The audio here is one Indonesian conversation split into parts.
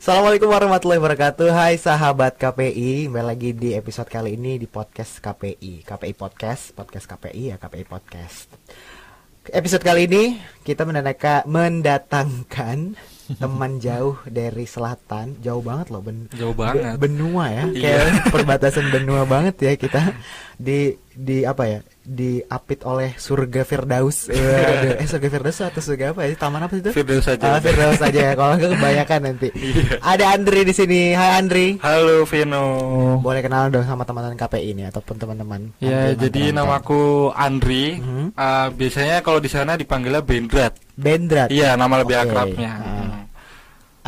Assalamualaikum warahmatullahi wabarakatuh. Hai sahabat KPI Kembali lagi di episode kali ini di podcast KPI KPI Podcast Podcast KPI ya KPI Podcast. Episode kali ini kita mendatangkan, mendatangkan teman jauh dari selatan Jauh banget loh ben, Jauh banget. Benua ya Iya. Kayak perbatasan benua banget ya kita Di di apa ya diapit oleh surga Firdaus eh, aduh, eh surga Firdaus atau surga apa ya taman apa itu Firdaus saja. Ah, Firdaus aja ya kalau nggak kebanyakan nanti Iya. ada Andri di sini hai Andri Halo Vino. boleh kenal dong sama teman-teman KPI ini ataupun teman-teman Ya, jadi namaku Andri. Mhm. Uh, biasanya kalau di sana dipanggilnya Bendrat. Bendrat Iya, nama lebih Oke. akrabnya. Ah.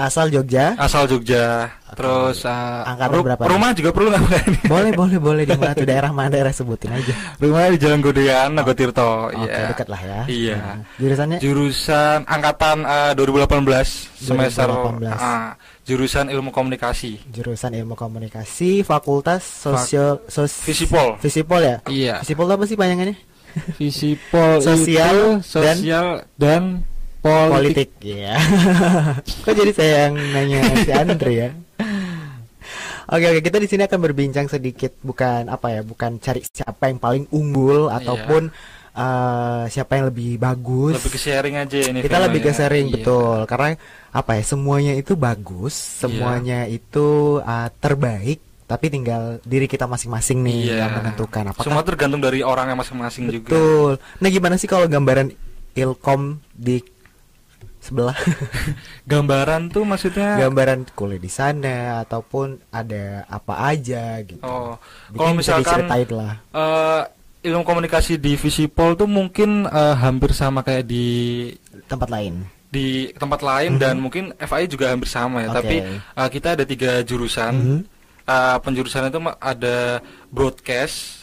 Asal Jogja Asal Jogja. Terus uh, Angkatan berapa nih? rumah juga perlu nggak ini? boleh boleh boleh di mana tuh daerah mana daerah sebutin aja rumah di Jalan Godean, Nagotirto. oke Iya. dekat lah ya Iya. Nah, jurusannya Jurusan angkatan uh, 2018 semester 2018. ah, jurusan ilmu komunikasi. jurusan ilmu komunikasi fakultas sosial sos Visipol. Visipol ya Iya. Visipol apa sih panjangannya Visipol Sosial itu sosial dan, politik. politik ya kok jadi saya yang nanya si Andre ya Oke oke kita di sini akan berbincang sedikit bukan apa ya bukan cari siapa yang paling unggul ataupun eh, siapa yang lebih bagus Lebih ke sharing aja ini. kita lebih ke ya. sharing Iya. betul karena apa ya semuanya itu bagus semuanya itu eh, terbaik tapi tinggal diri kita masing-masing nih Iya. yang menentukan apakah Semua tergantung dari orangnya masing-masing juga. betul nah gimana sih kalau gambaran ilkom di sebelah Gambaran tuh maksudnya gambaran kuliah di sana ataupun ada apa aja gitu. Oh, kalau misalkan lah. eh, ilmu komunikasi di Visipol tuh mungkin eh, hampir sama kayak di tempat lain. di tempat lain dan mungkin FI juga hampir sama ya. Oke. Tapi eh, kita ada tiga jurusan. Mhm. Eh, penjurusan itu ada broadcast,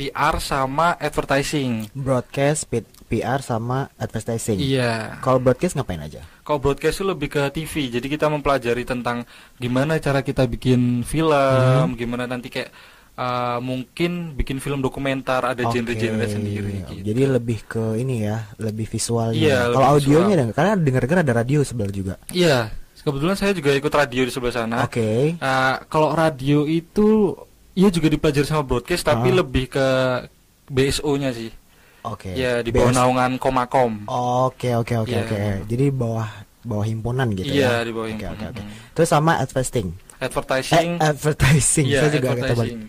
PR sama advertising. Broadcast, P- PR sama advertising. Iya. Kalau broadcast ngapain aja? Kalau broadcast itu lebih ke TV, jadi kita mempelajari tentang gimana cara kita bikin film, Mhm. gimana nanti kayak uh, mungkin bikin film dokumenter, ada Oke. genre-genre sendiri. Gitu. Jadi lebih ke ini ya, lebih visualnya. Iya, Kalau audionya visual. karena dengar-dengar ada radio sebelah juga. Iya, kebetulan saya juga ikut radio di sebelah sana. Oke. Uh, kalau radio itu, iya juga dipelajari sama broadcast, tapi Ah. lebih ke BSO-nya sih. Oke. Ya di bawah BS. naungan Komakom. Oke, oke, oke, Iya. oke. Jadi bawah bawah himpunan gitu Iya ya. di bawah Oke, himpunan. oke, oke. Terus sama advertising. Advertising. Eh, advertising. Iya, Saya juga advertising.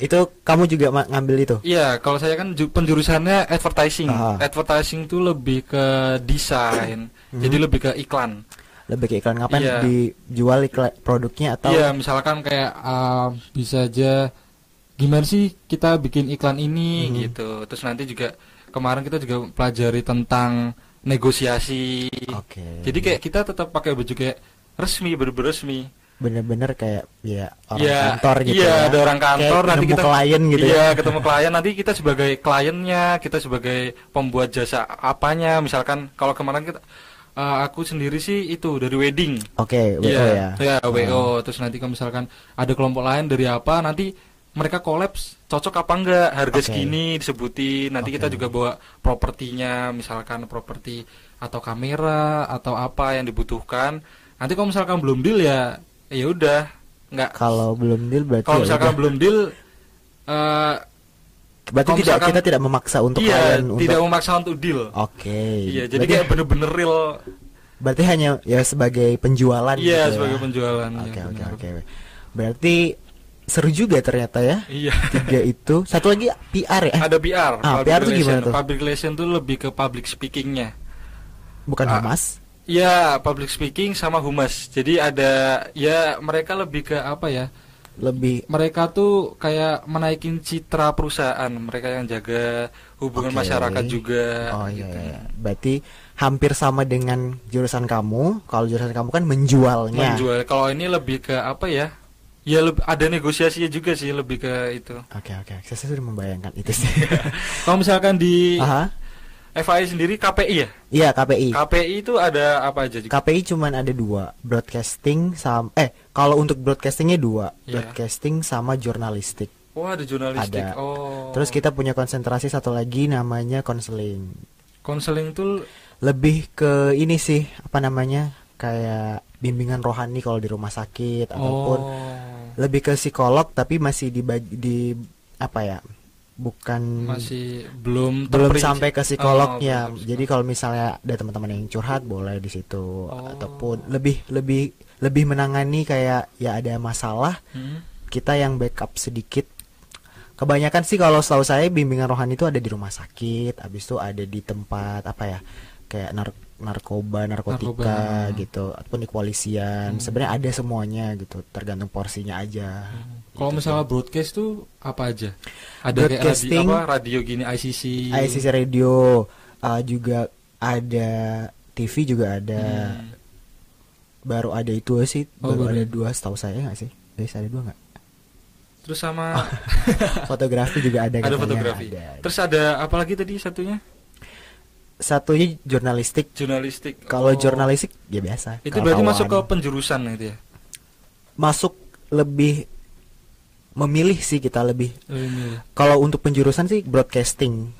Itu kamu juga ngambil itu? Iya, kalau saya kan ju- penjurusannya advertising. Ah. Advertising itu lebih ke desain, Hmm. jadi lebih ke iklan. Lebih ke iklan ngapain Iya. dijual iklan produknya atau Iya, misalkan kayak Ah, bisa aja gimana sih kita bikin iklan ini Mhm. gitu. Terus nanti juga kemarin kita juga pelajari tentang negosiasi. oke Jadi kayak kita tetap pakai baju kayak resmi, bener-bener resmi. bener-bener kayak ya orang Iya, kantor gitu iya, ya ada orang kantor, Kayak nanti ketemu kita- klien gitu iya, ya ketemu klien nanti kita sebagai kliennya, kita sebagai pembuat jasa apanya. Misalkan kalau kemarin kita eh, aku sendiri sih itu dari wedding. oke wo Iya, ya ya WO. Terus nanti kalau misalkan ada kelompok lain dari apa, nanti mereka kolaps cocok apa enggak, harga Oke. segini disebutin. Nanti kita Oke. juga bawa propertinya, misalkan properti atau kamera atau apa yang dibutuhkan. Nanti kalau misalkan belum deal ya, ya udah, nggak. kalau belum deal berarti Kalau ya misalkan udah. belum deal, eh, berarti tidak misalkan- kita tidak memaksa untuk iya, klien untuk tidak memaksa untuk deal. oke Iya, jadi berarti, kayak bener-bener real. berarti hanya ya sebagai penjualan Iya, gitu sebagai ya. penjualan. oke iya, oke oke berarti seru juga ternyata ya Iya. tiga itu satu lagi PR ya ada PR. Ah, PR tuh gimana tuh? Public relation tuh lebih ke public speakingnya. bukan ah. humas Iya, public speaking sama humas. Jadi ada ya mereka lebih ke apa ya? Lebih Mereka tuh kayak menaikin citra perusahaan. Mereka yang jaga hubungan Oke. masyarakat juga. Oh iya, gitu. iya. berarti hampir sama dengan jurusan kamu. Kalau jurusan kamu kan menjualnya. Menjual. Kalau ini lebih ke apa ya? Ya lebih ada negosiasinya juga sih lebih ke itu. Oke oke, saya sudah membayangkan itu sih. Kalau misalkan di Aha, FAI sendiri KPI ya? iya KPI. KPI itu ada apa aja? Ji? KPI cuman ada dua, broadcasting sama eh kalau untuk broadcastingnya dua, Iya. broadcasting sama jurnalistik. Oh ada jurnalistik. Ada. Oh. Terus kita punya konsentrasi satu lagi namanya konseling. konseling tuh Lebih ke ini sih apa namanya kayak bimbingan rohani kalau di rumah sakit ataupun Oh. lebih ke psikolog tapi masih di di apa ya bukan masih belum belum sampai ke psikolognya. Oh, Jadi kalau misalnya ada teman-teman yang curhat boleh di situ Oh. ataupun lebih lebih lebih menangani kayak ya ada masalah Hmm. kita yang backup sedikit. Kebanyakan sih kalau setahu saya bimbingan rohani itu ada di rumah sakit, habis itu ada di tempat apa ya? kayak nar- narkoba, narkotika Narkoba. gitu ataupun di kepolisian. Hmm. Sebenarnya ada semuanya gitu, tergantung porsinya aja. Kalau Gitu misalnya sih. broadcast tuh apa aja? Ada kayak Broadcasting- radio, apa radio gini ICC. ICC radio uh, juga ada TV juga ada Hmm. baru ada itu sih Oh, baru baru ada dua setahu saya nggak sih guys ada dua nggak Terus sama fotografi juga ada ada fotografi. ada, ada. Terus ada apa lagi tadi satunya? Satunya jurnalistik Jurnalistik. kalau Oh. jurnalistik ya biasa itu berarti masuk ke penjurusan itu ya. masuk lebih memilih sih kita lebih Ini. kalau untuk penjurusan sih broadcasting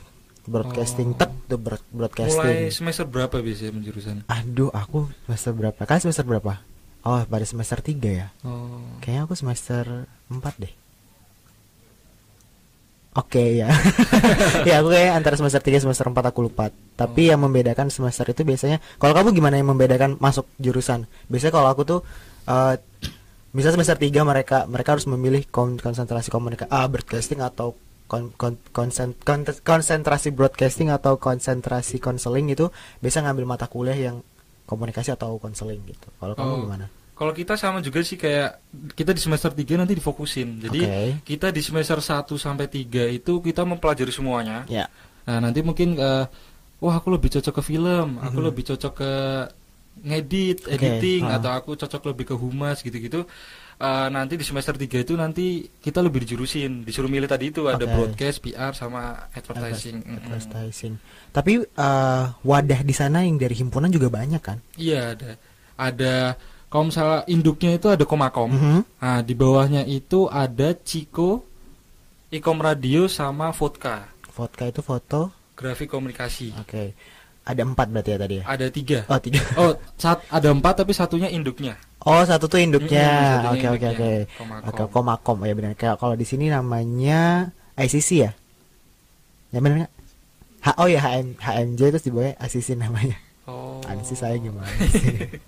broadcasting Oh. tek tuh broad- Mulai broadcasting semester berapa biasanya penjurusan? aduh aku semester berapa kan semester berapa oh pada semester 3 ya Oh. Kayaknya aku semester 4 deh. Oke ya. ya aku kayak antara semester 3 semester 4 aku lupa. Tapi Oh. yang membedakan semester itu biasanya kalau kamu gimana yang membedakan masuk jurusan? Biasanya kalau aku tuh eh misalnya semester 3 mereka mereka harus memilih kon- konsentrasi komunikasi ah broadcasting atau kon, kon, konsen- kon- konsentrasi broadcasting atau konsentrasi konseling itu biasa ngambil mata kuliah yang komunikasi atau konseling gitu. Kalau kamu Oh. gimana? Kalau kita sama juga sih kayak kita di semester 3 nanti difokusin. Jadi Oke. kita di semester 1 sampai 3 itu kita mempelajari semuanya. Ya. Nah, nanti mungkin eh, wah aku lebih cocok ke film, aku Mhm. lebih cocok ke ngedit, Oke, editing ah. atau aku cocok lebih ke humas gitu-gitu. Eh, nanti di semester 3 itu nanti kita lebih dijurusin, disuruh milih tadi itu ada broadcast, PR sama advertising. Advertising. Tapi eh, wadah di sana yang dari himpunan juga banyak kan? Iya, ada. Ada kalau misalnya induknya itu ada Komakom. Mhm. Nah, di bawahnya itu ada Ciko, Ikom Radio sama Vodka, Vodka itu foto. grafik komunikasi. Oke. Ada empat berarti ya tadi ya? Ada tiga. Oh tiga. Oh, sat, ada empat tapi satunya induknya. Oh satu tuh induknya. Oke oke oke. Oke Komakom ya benar. Kayak kalau di sini namanya ICC ya? Ya benar nggak? H oh ya HM HMJ terus di bawahnya ICC namanya. Oh. Andri saya gimana sih?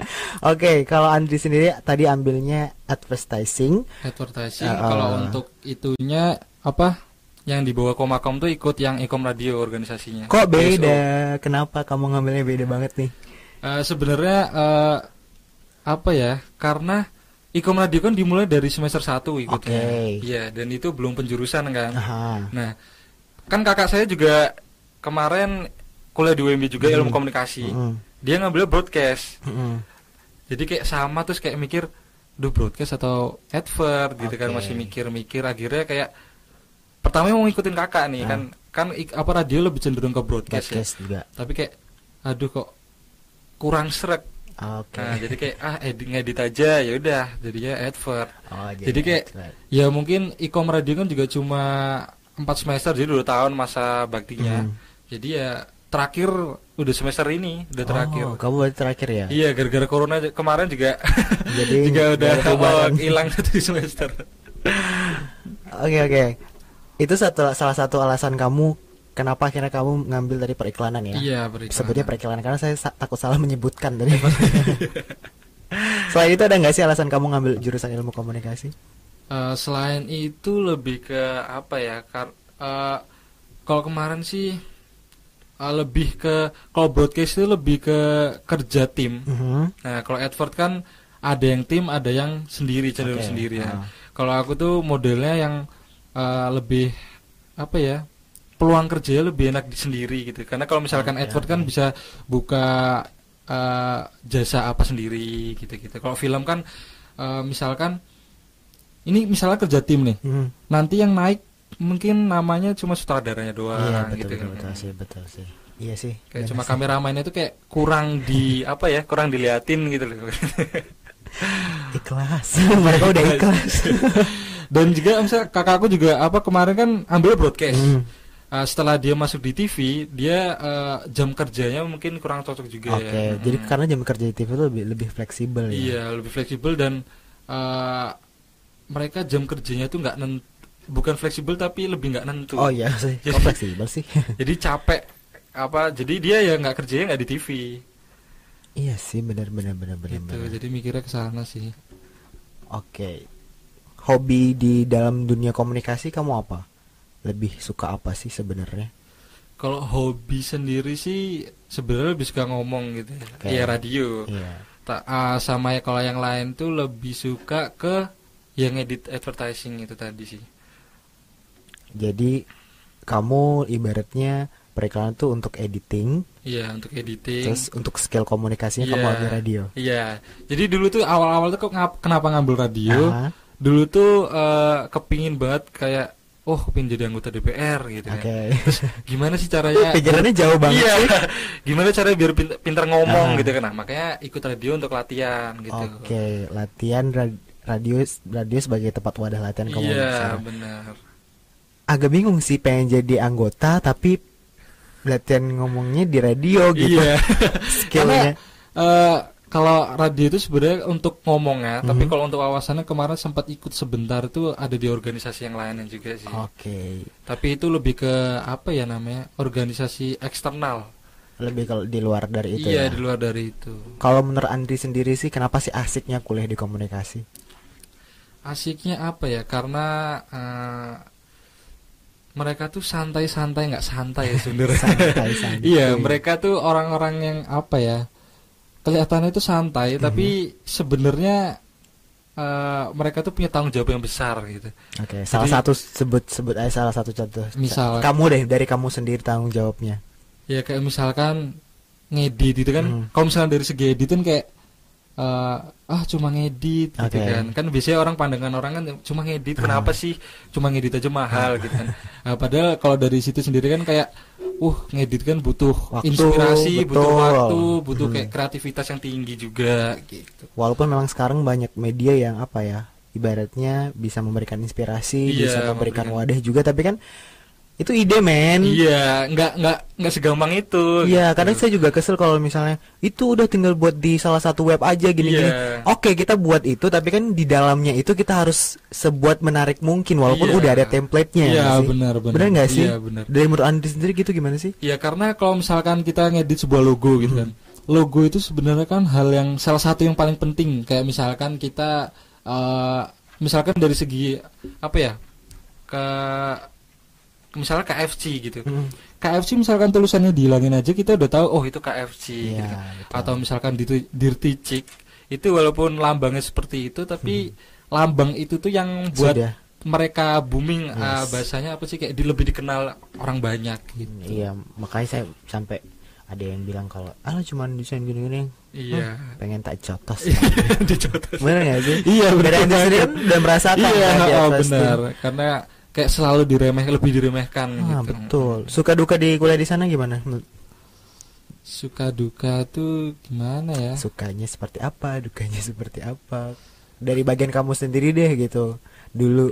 Oke, kalau Andri sendiri tadi ambilnya advertising. Advertising. Ah, Kalau untuk itunya apa? Yang di bawah Komakom tuh ikut yang Ikom Radio organisasinya. Kok BSO. beda? Kenapa kamu ngambilnya beda banget nih? Eh, sebenarnya eh, apa ya? Karena Ikom Radio kan dimulai dari semester 1 ikutnya. Oke. Iya, dan itu belum penjurusan kan. Aha. Nah, kan kakak saya juga kemarin kuliah di UMB juga Hmm. ilmu komunikasi. Mm-mm. Dia ngambil broadcast. Mm-mm. Jadi kayak sama terus kayak mikir, duh broadcast atau advert gitu kan masih mikir-mikir akhirnya kayak pertama mau ngikutin kakak nih Ah. kan kan apa radio lebih cenderung ke broadcast, ya. Podcast juga. Tapi kayak aduh kok kurang srek. Oke. Nah, jadi kayak ah edit ngedit aja ya udah jadinya advert. Oh, jadi kayak- advert. Ya mungkin ikom radio kan juga cuma 4 semester jadi dua tahun masa baktinya. Hmm. Jadi ya terakhir udah semester ini udah terakhir. Oh, kamu berarti terakhir ya? Iya gara-gara corona kemarin juga Jadi juga udah hilang satu semester. Oke oke. Itu satu salah satu alasan kamu kenapa akhirnya kamu ngambil dari periklanan ya? Iya periklanan. Sebutnya periklanan karena saya sa- takut salah menyebutkan tadi. Selain itu ada nggak sih alasan kamu ngambil jurusan ilmu komunikasi? Eh, selain itu lebih ke apa ya? Kar eh, kalau kemarin sih eh, lebih ke kalau broadcast itu lebih ke kerja tim. Mhm. Nah kalau advert kan ada yang tim, ada yang sendiri cenderung Oke, sendiri ya. ah. Kalau aku tuh modelnya yang eh, lebih apa ya? Peluang kerjanya lebih enak di sendiri gitu. Karena kalau misalkan Oke, advert kan oke. bisa buka eh, jasa apa sendiri gitu-gitu. Kalau film kan eh, misalkan ini misalnya kerja tim nih. Mhm. Nanti yang naik mungkin namanya cuma sutradaranya doang Iya betul, gitu betul, kan. betul sih betul sih. Iya sih. Kayak cuma sih. kameramennya itu kayak kurang di apa ya? Kurang diliatin gitu loh. ikhlas. Mereka udah ikhlas. Dan juga misalnya kakakku juga apa kemarin kan ambil broadcast. Hmm. uh, setelah dia masuk di TV dia uh, jam kerjanya mungkin kurang cocok juga Oke, ya jadi Mm. karena jam kerja di TV itu lebih lebih fleksibel ya. iya lebih fleksibel dan uh, mereka jam kerjanya itu nggak nen bukan fleksibel tapi lebih nggak nentu Oh iya sih, Jadi- fleksibel sih. jadi capek apa jadi dia ya nggak kerjanya nggak di TV iya sih, benar benar benar benar. gitu jadi mikirnya ke sana sih Oke. Hobi di dalam dunia komunikasi kamu apa? Lebih suka apa sih sebenarnya? kalau hobi sendiri sih sebenarnya lebih suka ngomong gitu ya Oke. Iya, radio Iya. Ta- ah, sama ya kalau yang lain tuh lebih suka ke yang edit advertising itu tadi sih Jadi kamu ibaratnya periklanan tuh untuk editing, iya untuk editing. Terus untuk skill komunikasinya kamu Iya. ambil radio. iya. Jadi dulu tuh awal-awal tuh kok ngap- kenapa ngambil radio? Aha, dulu tuh eh, kepingin banget kayak oh kepingin jadi anggota DPR gitu kan. Oke. gimana sih caranya? Pikirannya jauh banget iya. gimana caranya biar pinter, pinter ngomong Ah. gitu kan. Nah makanya ikut radio untuk latihan gitu. Oke, latihan ra- radio radio sebagai tempat wadah latihan iya komunikasi. benar Agak bingung sih pengen jadi anggota tapi latihan ngomongnya di radio gitu. iya Skillnya. Eh, kalau radio itu sebenarnya untuk ngomongnya, tapi Mhm. kalau untuk wawasannya kemarin sempat ikut sebentar itu ada di organisasi yang lainnya juga sih. Oke. Tapi itu lebih ke apa ya namanya? Organisasi eksternal. Lebih kalau di luar dari itu iya, ya. di luar dari itu. Kalau menurut Andri sendiri sih kenapa sih asiknya kuliah di komunikasi? Asiknya apa ya? Karena eh, mereka tuh santai-santai nggak santai ya sebenarnya. Santai-santai. Iya, mereka tuh orang-orang yang apa ya? Kelihatannya itu santai, Mhm. tapi sebenarnya eh, mereka tuh punya tanggung jawab yang besar gitu. Oke, salah Jadi- satu sebut sebut aja salah satu contoh. Misal- kamu deh dari kamu sendiri tanggung jawabnya. Ya kayak misalkan ngedit itu kan, Mhm. kalau misalnya dari segi edit kan kayak eh, ah cuma ngedit gitu Oke. kan. Kan biasanya orang pandangan orang kan cuma ngedit, kenapa sih cuma ngedit aja mahal gitu kan. Nah, padahal kalau dari situ sendiri kan kayak uh ngedit kan butuh Waktu, inspirasi, butuh betul. waktu, butuh kayak kreativitas yang tinggi juga gitu. Walaupun memang sekarang banyak media yang apa ya, ibaratnya bisa memberikan inspirasi, Iya, bisa memberikan memberikan- wadah juga, tapi kan itu ide men. Iya, nggak nggak nggak segampang itu. Iya, gitu. kadang saya juga kesel kalau misalnya itu udah tinggal buat di salah satu web aja gini-gini. Iya. Oke, kita buat itu, tapi kan di dalamnya itu kita harus sebuat menarik mungkin, walaupun Iya. udah ada template-nya. Iya, sih? benar, benar. Benar nggak sih? Iya, benar. Dari menurut Andi sendiri gitu gimana sih? Ya karena kalau misalkan kita ngedit sebuah logo gitu kan. Logo itu sebenarnya kan hal yang salah satu yang paling penting kayak misalkan kita eh, misalkan dari segi apa ya? ke misalnya KFC gitu. Hmm. KFC misalkan tulisannya dihilangin aja kita udah tahu oh itu KFC Iya, gitu. betul. Atau misalkan di Dirty Chick itu walaupun lambangnya seperti itu tapi lambang itu tuh yang buat Sudah. mereka booming eh, Yes. bahasanya apa sih kayak di, lebih dikenal orang banyak gitu. Iya, makanya saya sampai ada yang bilang kalau ah lu cuman desain gini-gini Iya. Hmm, pengen tak jotos Dicotos. bener gak sih Iya, bener banget. sendiri kan udah merasakan Iya, kan di oh, benar. Karena kayak selalu diremeh, lebih diremehkan ah, gitu. betul suka duka di kuliah di sana gimana Suka duka tuh gimana ya? sukanya seperti apa dukanya seperti apa dari bagian kamu sendiri deh gitu dulu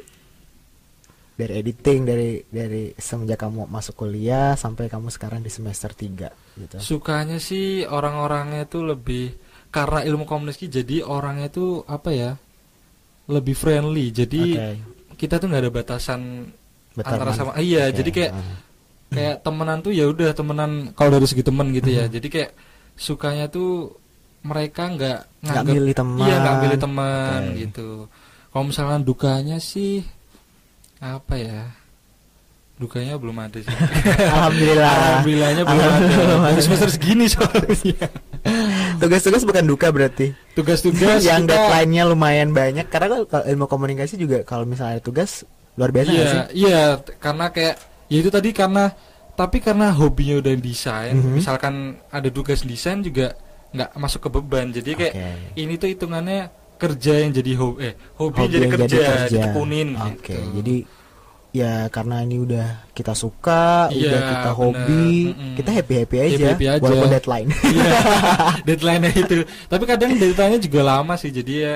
dari editing dari dari semenjak kamu masuk kuliah sampai kamu sekarang di semester 3 gitu Sukanya sih orang-orangnya tuh lebih karena ilmu komunikasi jadi orangnya tuh apa ya? Lebih friendly. Jadi Oke. Kita tuh nggak ada batasan Betul, antara sama iya, Oke, jadi kayak ah. kayak temenan tuh ya udah temenan kalau dari segi temen gitu ya. Mhm. Jadi kayak sukanya tuh mereka nggak nggak milih teman Iya nggak pilih teman Oke. gitu. Kalau misalkan dukanya sih apa ya? Dukanya belum ada sih. alhamdulillah Alhamdulillahnya belum ada. Alhamdulillah. Baru semester segini soalnya. tugas-tugas bukan duka berarti Tugas-tugas yang kita- deadline-nya lumayan banyak karena kalau- ilmu komunikasi juga kalau misalnya ada tugas luar biasa Iya, sih iya t- karena kayak ya itu tadi karena tapi karena hobinya udah desain, Mhm. misalkan ada tugas desain juga nggak masuk ke beban. Jadi kayak Oke. ini tuh hitungannya kerja yang jadi hobi eh hobi, Hobi jadi yang kerja, kerja. ditekunin Oke, gitu. jadi ya karena ini udah kita suka, Iya, udah kita bener. hobi, Mm-mm. kita happy happy aja, Happy-happy aja. walaupun deadline. Iya, deadline-nya itu. Tapi kadang deadline-nya juga lama sih, jadi ya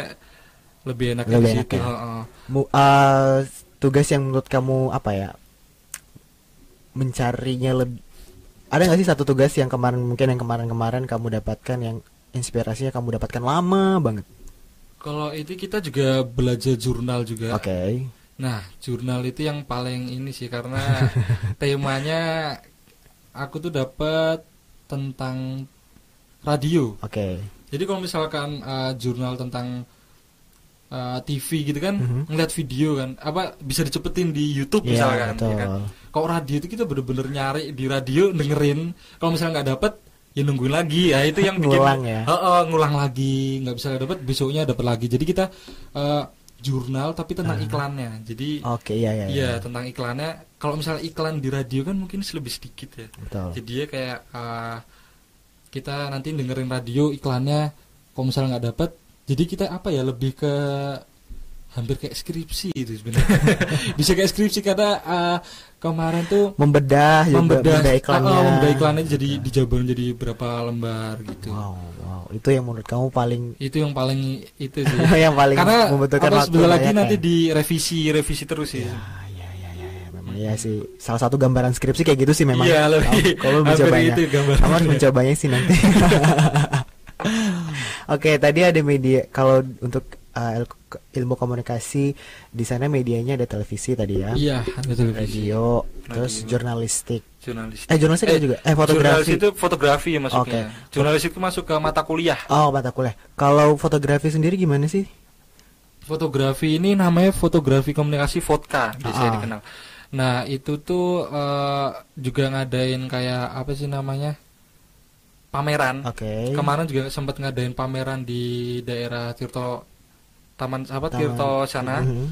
lebih enak Lebih enak situ. ya. uh, tugas yang menurut kamu apa ya? mencarinya lebih ada nggak sih satu tugas yang kemarin mungkin yang kemarin-kemarin kamu dapatkan yang inspirasinya kamu dapatkan lama banget Kalau itu kita juga belajar jurnal juga. oke Nah, jurnal itu yang paling ini sih karena temanya aku tuh dapat tentang radio. oke Jadi kalau misalkan uh, jurnal tentang uh, TV gitu kan, Mhm. ngeliat video kan, apa bisa dicepetin di YouTube Iya, misalkan. betul. ya kan? Kalau radio itu kita bener-bener nyari di radio dengerin. Kalau misalnya nggak dapet, ya nungguin lagi. Ya itu yang bikin Ngulang ya? Heeh, ngulang lagi. Nggak bisa dapet, besoknya dapet lagi. Jadi kita uh, jurnal tapi tentang Ah. iklannya. Jadi oke iya iya Iya tentang iklannya. Kalau misalnya iklan di radio kan mungkin lebih sedikit ya. betul Jadi dia kayak uh, kita nanti dengerin radio iklannya. Kalau misalnya nggak dapet, jadi kita apa ya lebih ke hampir kayak skripsi itu sebenarnya. Bisa kayak skripsi karena uh, kemarin tuh membedah juga membedah membedah iklannya uh, uh, membedah iklannya jadi dijabarin jadi berapa lembar gitu. wow wow itu yang menurut kamu paling Itu yang paling itu sih. yang paling karena membutuhkan apa waktu lagi banyak nanti ya? direvisi revisi terus sih. ya ya ya ya, ya. memang ya sih salah satu gambaran skripsi kayak gitu sih memang Iya lebih. kalau mencobanya kamu harus mencobanya sih nanti oke tadi ada media kalau untuk uh, il- ilmu komunikasi di sana medianya ada televisi tadi ya Iya, ada televisi. radio terus Radio. jurnalistik Jurnalistik. eh jurnalistik ada juga eh Jurnalis fotografi itu fotografi ya masuknya. Oke. Jurnalis itu masuk ke mata kuliah. oh mata kuliah kalau fotografi sendiri gimana sih Fotografi ini namanya fotografi komunikasi vodka biasanya Ah. dikenal. Nah, itu tuh eh, juga ngadain kayak apa sih namanya? pameran. oke Kemarin juga sempat ngadain pameran di daerah Tirto Taman apa Taman. Tirto sana. Mhm.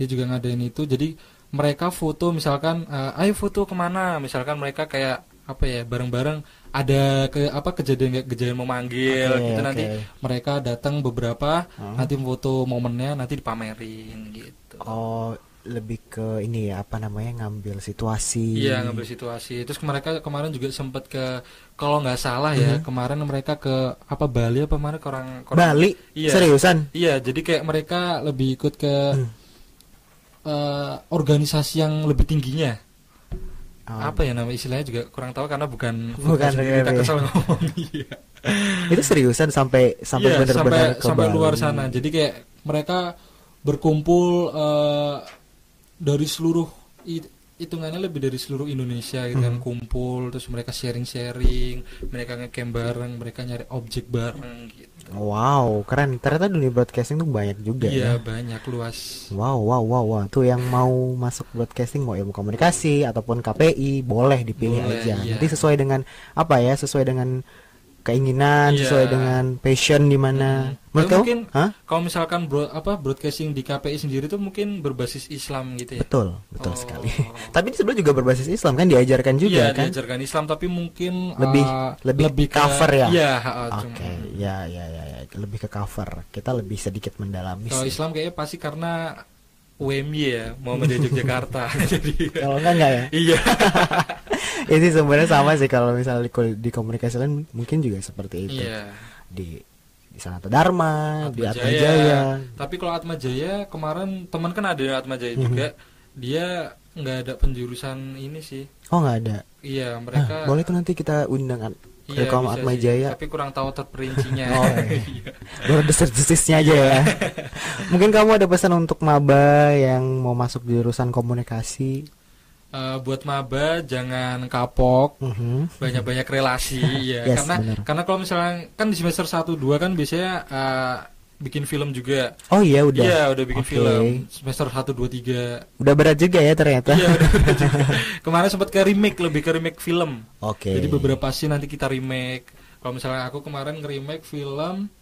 Dia juga ngadain itu. Jadi mereka foto misalkan eh, ayo foto ke mana? Misalkan mereka kayak apa ya bareng-bareng ada ke apa kejadian kejadian memanggil Oke, gitu nanti oke. mereka datang beberapa Hmm. nanti foto momennya nanti dipamerin gitu. Oh, lebih ke ini ya apa namanya ngambil situasi. Iya ngambil situasi. Terus mereka kemarin juga sempat ke kalau nggak salah ya Mhm. kemarin mereka ke apa Bali apa ke orang, Bali. Iya. Seriusan? Iya jadi kayak mereka lebih ikut ke Hmm. eh, organisasi yang lebih tingginya. Oh. Apa ya nama istilahnya juga kurang tahu karena bukan Bukan sendiri, kita RRW. kesel ngomong. Iya. Itu seriusan sampai sampai Iya, benar-benar sampai ke sampai Bali. luar sana. Jadi kayak mereka berkumpul eh, dari seluruh hitungannya lebih dari seluruh Indonesia gitu kan Hmm. kumpul terus mereka sharing-sharing, mereka ngecamp bareng, mereka nyari objek bareng gitu. Wow, keren. Ternyata dunia broadcasting tuh banyak juga Iya, ya. banyak luas. Wow, wow, wow, wow. Tuh yang mau masuk broadcasting mau ilmu komunikasi ataupun KPI boleh dipilih Boleh, aja. iya. Nanti sesuai dengan apa ya? Sesuai dengan keinginan, Iya. sesuai dengan passion di mana. Hmm. Menurut Tapi kamu? mungkin- Hah? Kalau misalkan bro, apa broadcasting di KPI sendiri tuh mungkin berbasis Islam gitu ya. Betul, betul Oh. sekali. Tapi sebelah juga berbasis Islam kan diajarkan juga Iya, kan? diajarkan Islam tapi mungkin Lebih- eh, lebih ke- cover ya? Iya, Oke, cuma- ya, ya, ya, ya, lebih ke cover. Kita lebih sedikit mendalami. Kalau. Islam kayaknya pasti karena UMY ya, Muhammadiyah Yogyakarta. Jadi Kalau enggak enggak ya? iya. Ini sebenarnya sama sih kalau misalnya di, di komunikasi lain mungkin juga seperti itu. Iya. Di di Sanata Dharma, di Atma Atma Jaya. Jaya. Tapi kalau Atma Jaya kemarin teman kan ada Atma Jaya Mhm. juga. Dia nggak ada penjurusan ini sih. Oh nggak ada. Iya, Ah, mereka boleh tuh nanti kita undang Iya, Rekom Atma sih. Jaya. Tapi kurang tahu terperincinya. Oh, iya. Iya. baru desas-desisnya aja ya. Mungkin kamu ada pesan untuk maba yang mau masuk jurusan komunikasi. Eh, buat maba jangan kapok. Mhm. banyak-banyak relasi ya Yes, karena benar. karena kalau misalnya kan di semester 1 2 kan biasanya eh, bikin film juga. Oh iya udah. Iya, udah bikin Oke. film. Semester 1 2 3. Udah berat juga ya ternyata. Iya, udah, juga. Kemarin sempat ke remake, lebih ke remake film. Oke. Jadi beberapa scene nanti kita remake. Kalau misalnya aku kemarin nge-remake film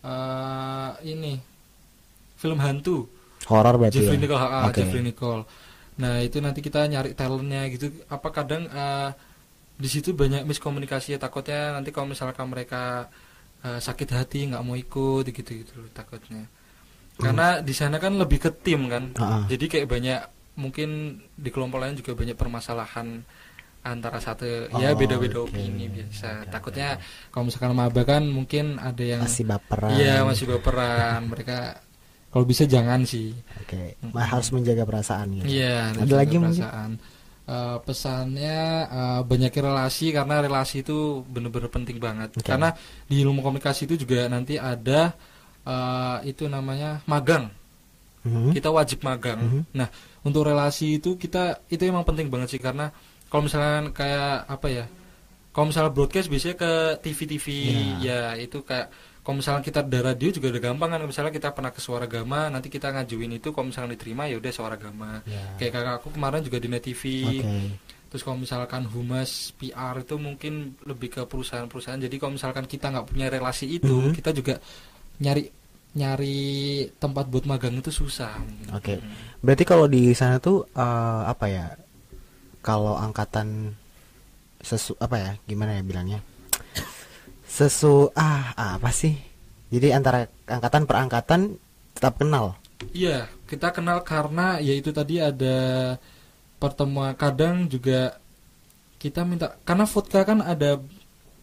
eh ini film hantu horor berarti Jeffrey ya. Nicole, ah, Oke. Jeffrey Nicole. Nah itu nanti kita nyari talentnya gitu. Apa kadang eh, di situ banyak miskomunikasi ya takutnya nanti kalau misalkan mereka eh, sakit hati nggak mau ikut gitu gitu loh takutnya. Karena di sana kan lebih ke tim kan. Ah. Jadi kayak banyak mungkin di kelompok lain juga banyak permasalahan antara satu ya Oh, beda-beda oke. opini biasa. Oke, Takutnya oke, kalau misalkan maba kan mungkin ada yang masih baperan. iya masih baperan mereka kalau bisa jangan sih. Oke. Ma- harus menjaga perasaan gitu. Iya, Ada menjaga lagi mungkin? perasaan. uh, pesannya uh, banyak relasi karena relasi itu benar-benar penting banget. Okay. Karena di ilmu komunikasi itu juga nanti ada uh, itu namanya magang. Mhm. Kita wajib magang. Mhm. Nah, untuk relasi itu kita itu emang penting banget sih karena kalau misalnya kayak apa ya? Kalau misalnya broadcast biasanya ke TV-TV ya itu kayak kalau misalnya kita ada radio juga udah gampang kan misalnya kita pernah ke suara gama nanti kita ngajuin itu kalau misalnya diterima ya udah suara gama Ya. kayak kakak aku kemarin juga di net TV Oke. terus kalau misalkan humas PR itu mungkin lebih ke perusahaan-perusahaan jadi kalau misalkan kita nggak punya relasi itu Mhm. kita juga nyari nyari tempat buat magang itu susah Oke. Mhm. Berarti kalau di sana tuh eh, apa ya? Kalau angkatan sesu apa ya? Gimana ya bilangnya? Sesu ah apa sih? Jadi antara angkatan per angkatan tetap kenal. Iya, kita kenal karena ya itu tadi ada pertemuan kadang juga kita minta karena vodka kan ada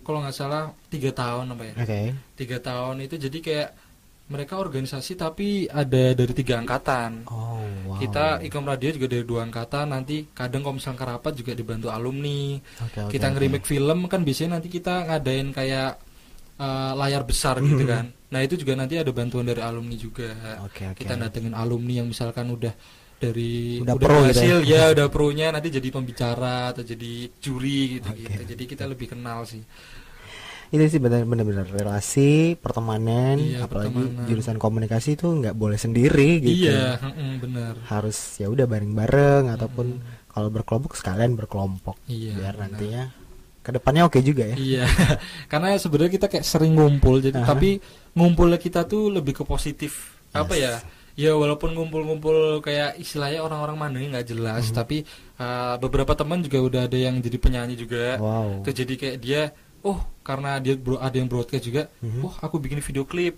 kalau nggak salah tiga tahun apa ya Oke. tiga tahun itu jadi kayak mereka organisasi tapi ada dari tiga angkatan Oh, wow. kita ikom radio juga dari dua angkatan nanti kadang kalau misalnya kerapat juga dibantu alumni Oke, oke, kita oke. nge-remake film kan biasanya nanti kita ngadain kayak eh, layar besar gitu kan nah itu juga nanti ada bantuan dari alumni juga Oke, oke. kita datengin alumni yang misalkan udah dari Udah pro gitu berhasil ya. ya udah pronya nanti jadi pembicara atau jadi juri gitu gitu Oke. jadi kita lebih kenal sih itu sih benar-benar relasi pertemanan Iya, apalagi pertemanan. jurusan komunikasi itu nggak boleh sendiri gitu iya benar harus ya udah bareng-bareng ataupun kalau berkelompok sekalian berkelompok Iya, biar benar. nantinya ke depannya oke juga ya Iya, karena sebenarnya kita kayak sering ngumpul, jadi Aha. tapi ngumpulnya kita tuh lebih ke positif. Apa Yes. ya? Ya walaupun ngumpul-ngumpul kayak istilahnya orang-orang mandangnya nggak jelas, Mhm. tapi uh, beberapa teman juga udah ada yang jadi penyanyi juga. wow Itu jadi kayak dia, oh karena dia bro, ada yang broadcast juga, Mhm. oh aku bikin video klip.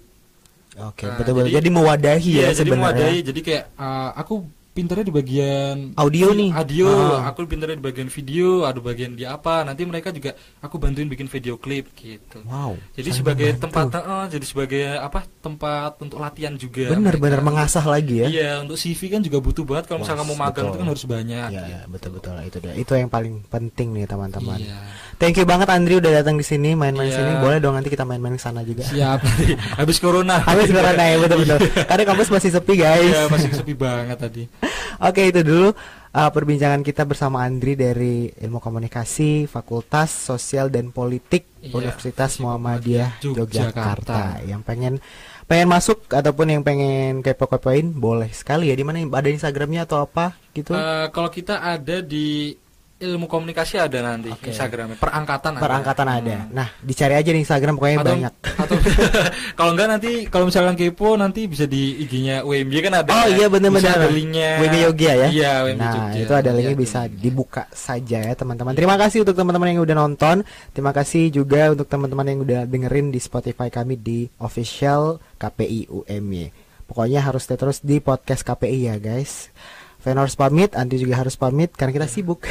oke Nah, betul-betul jadi- jadi, mewadahi Iya, ya jadi sebenarnya mewadai. Jadi kayak uh, aku pinternya di bagian Audio nih. audio Ah. aku pinternya di bagian video ada bagian di apa nanti mereka juga aku bantuin bikin video klip gitu wow jadi sebagai membantu. tempat eh, jadi sebagai apa tempat untuk latihan juga benar-benar mengasah lagi ya iya untuk CV kan juga butuh banget kalau misalnya kamu magang itu kan harus banyak ya gitu. betul-betul itu dia itu yang paling penting nih teman-teman iya thank you banget Andri udah datang di sini main-main Iya. sini boleh dong nanti kita main-main ke sana juga siap nanti habis corona Habis corona ya betul-betul. Karena kampus masih sepi guys. Iya, masih sepi banget tadi Oke itu dulu uh, perbincangan kita bersama Andri dari Ilmu Komunikasi Fakultas Sosial dan Politik Iya, Universitas Muhammadiyah Yogyakarta. Yogyakarta. Yang pengen pengen masuk ataupun yang pengen kepo-kepoin boleh sekali ya. Di mana ada Instagramnya atau apa gitu? Eh, kalau kita ada di ilmu komunikasi ada nanti Oke. Instagramnya perangkatan ada. Perangkatan ada. Hmm. Nah dicari aja di Instagram pokoknya atau, banyak. atau kalau enggak nanti kalau misalkan kepo nanti bisa di IG-nya UMY kan ada Oh iya benar-benar. ada linknya Yogya ya. iya WB Nah Jogja. itu ada linknya Lihat bisa dibuka saja ya teman-teman. Terima kasih untuk teman-teman yang udah nonton. Terima kasih juga untuk teman-teman yang udah dengerin di Spotify kami di official KPI UMY. Pokoknya harus stay terus di podcast KPI ya guys. Fan harus pamit, Andi juga harus pamit karena kita sibuk.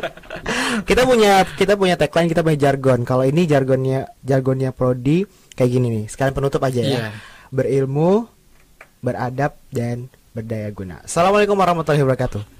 kita punya kita punya tagline, kita punya jargon. Kalau ini jargonnya jargonnya Prodi kayak gini nih. Sekalian penutup aja ya. Iya. Berilmu, beradab dan berdaya guna. Assalamualaikum warahmatullahi wabarakatuh.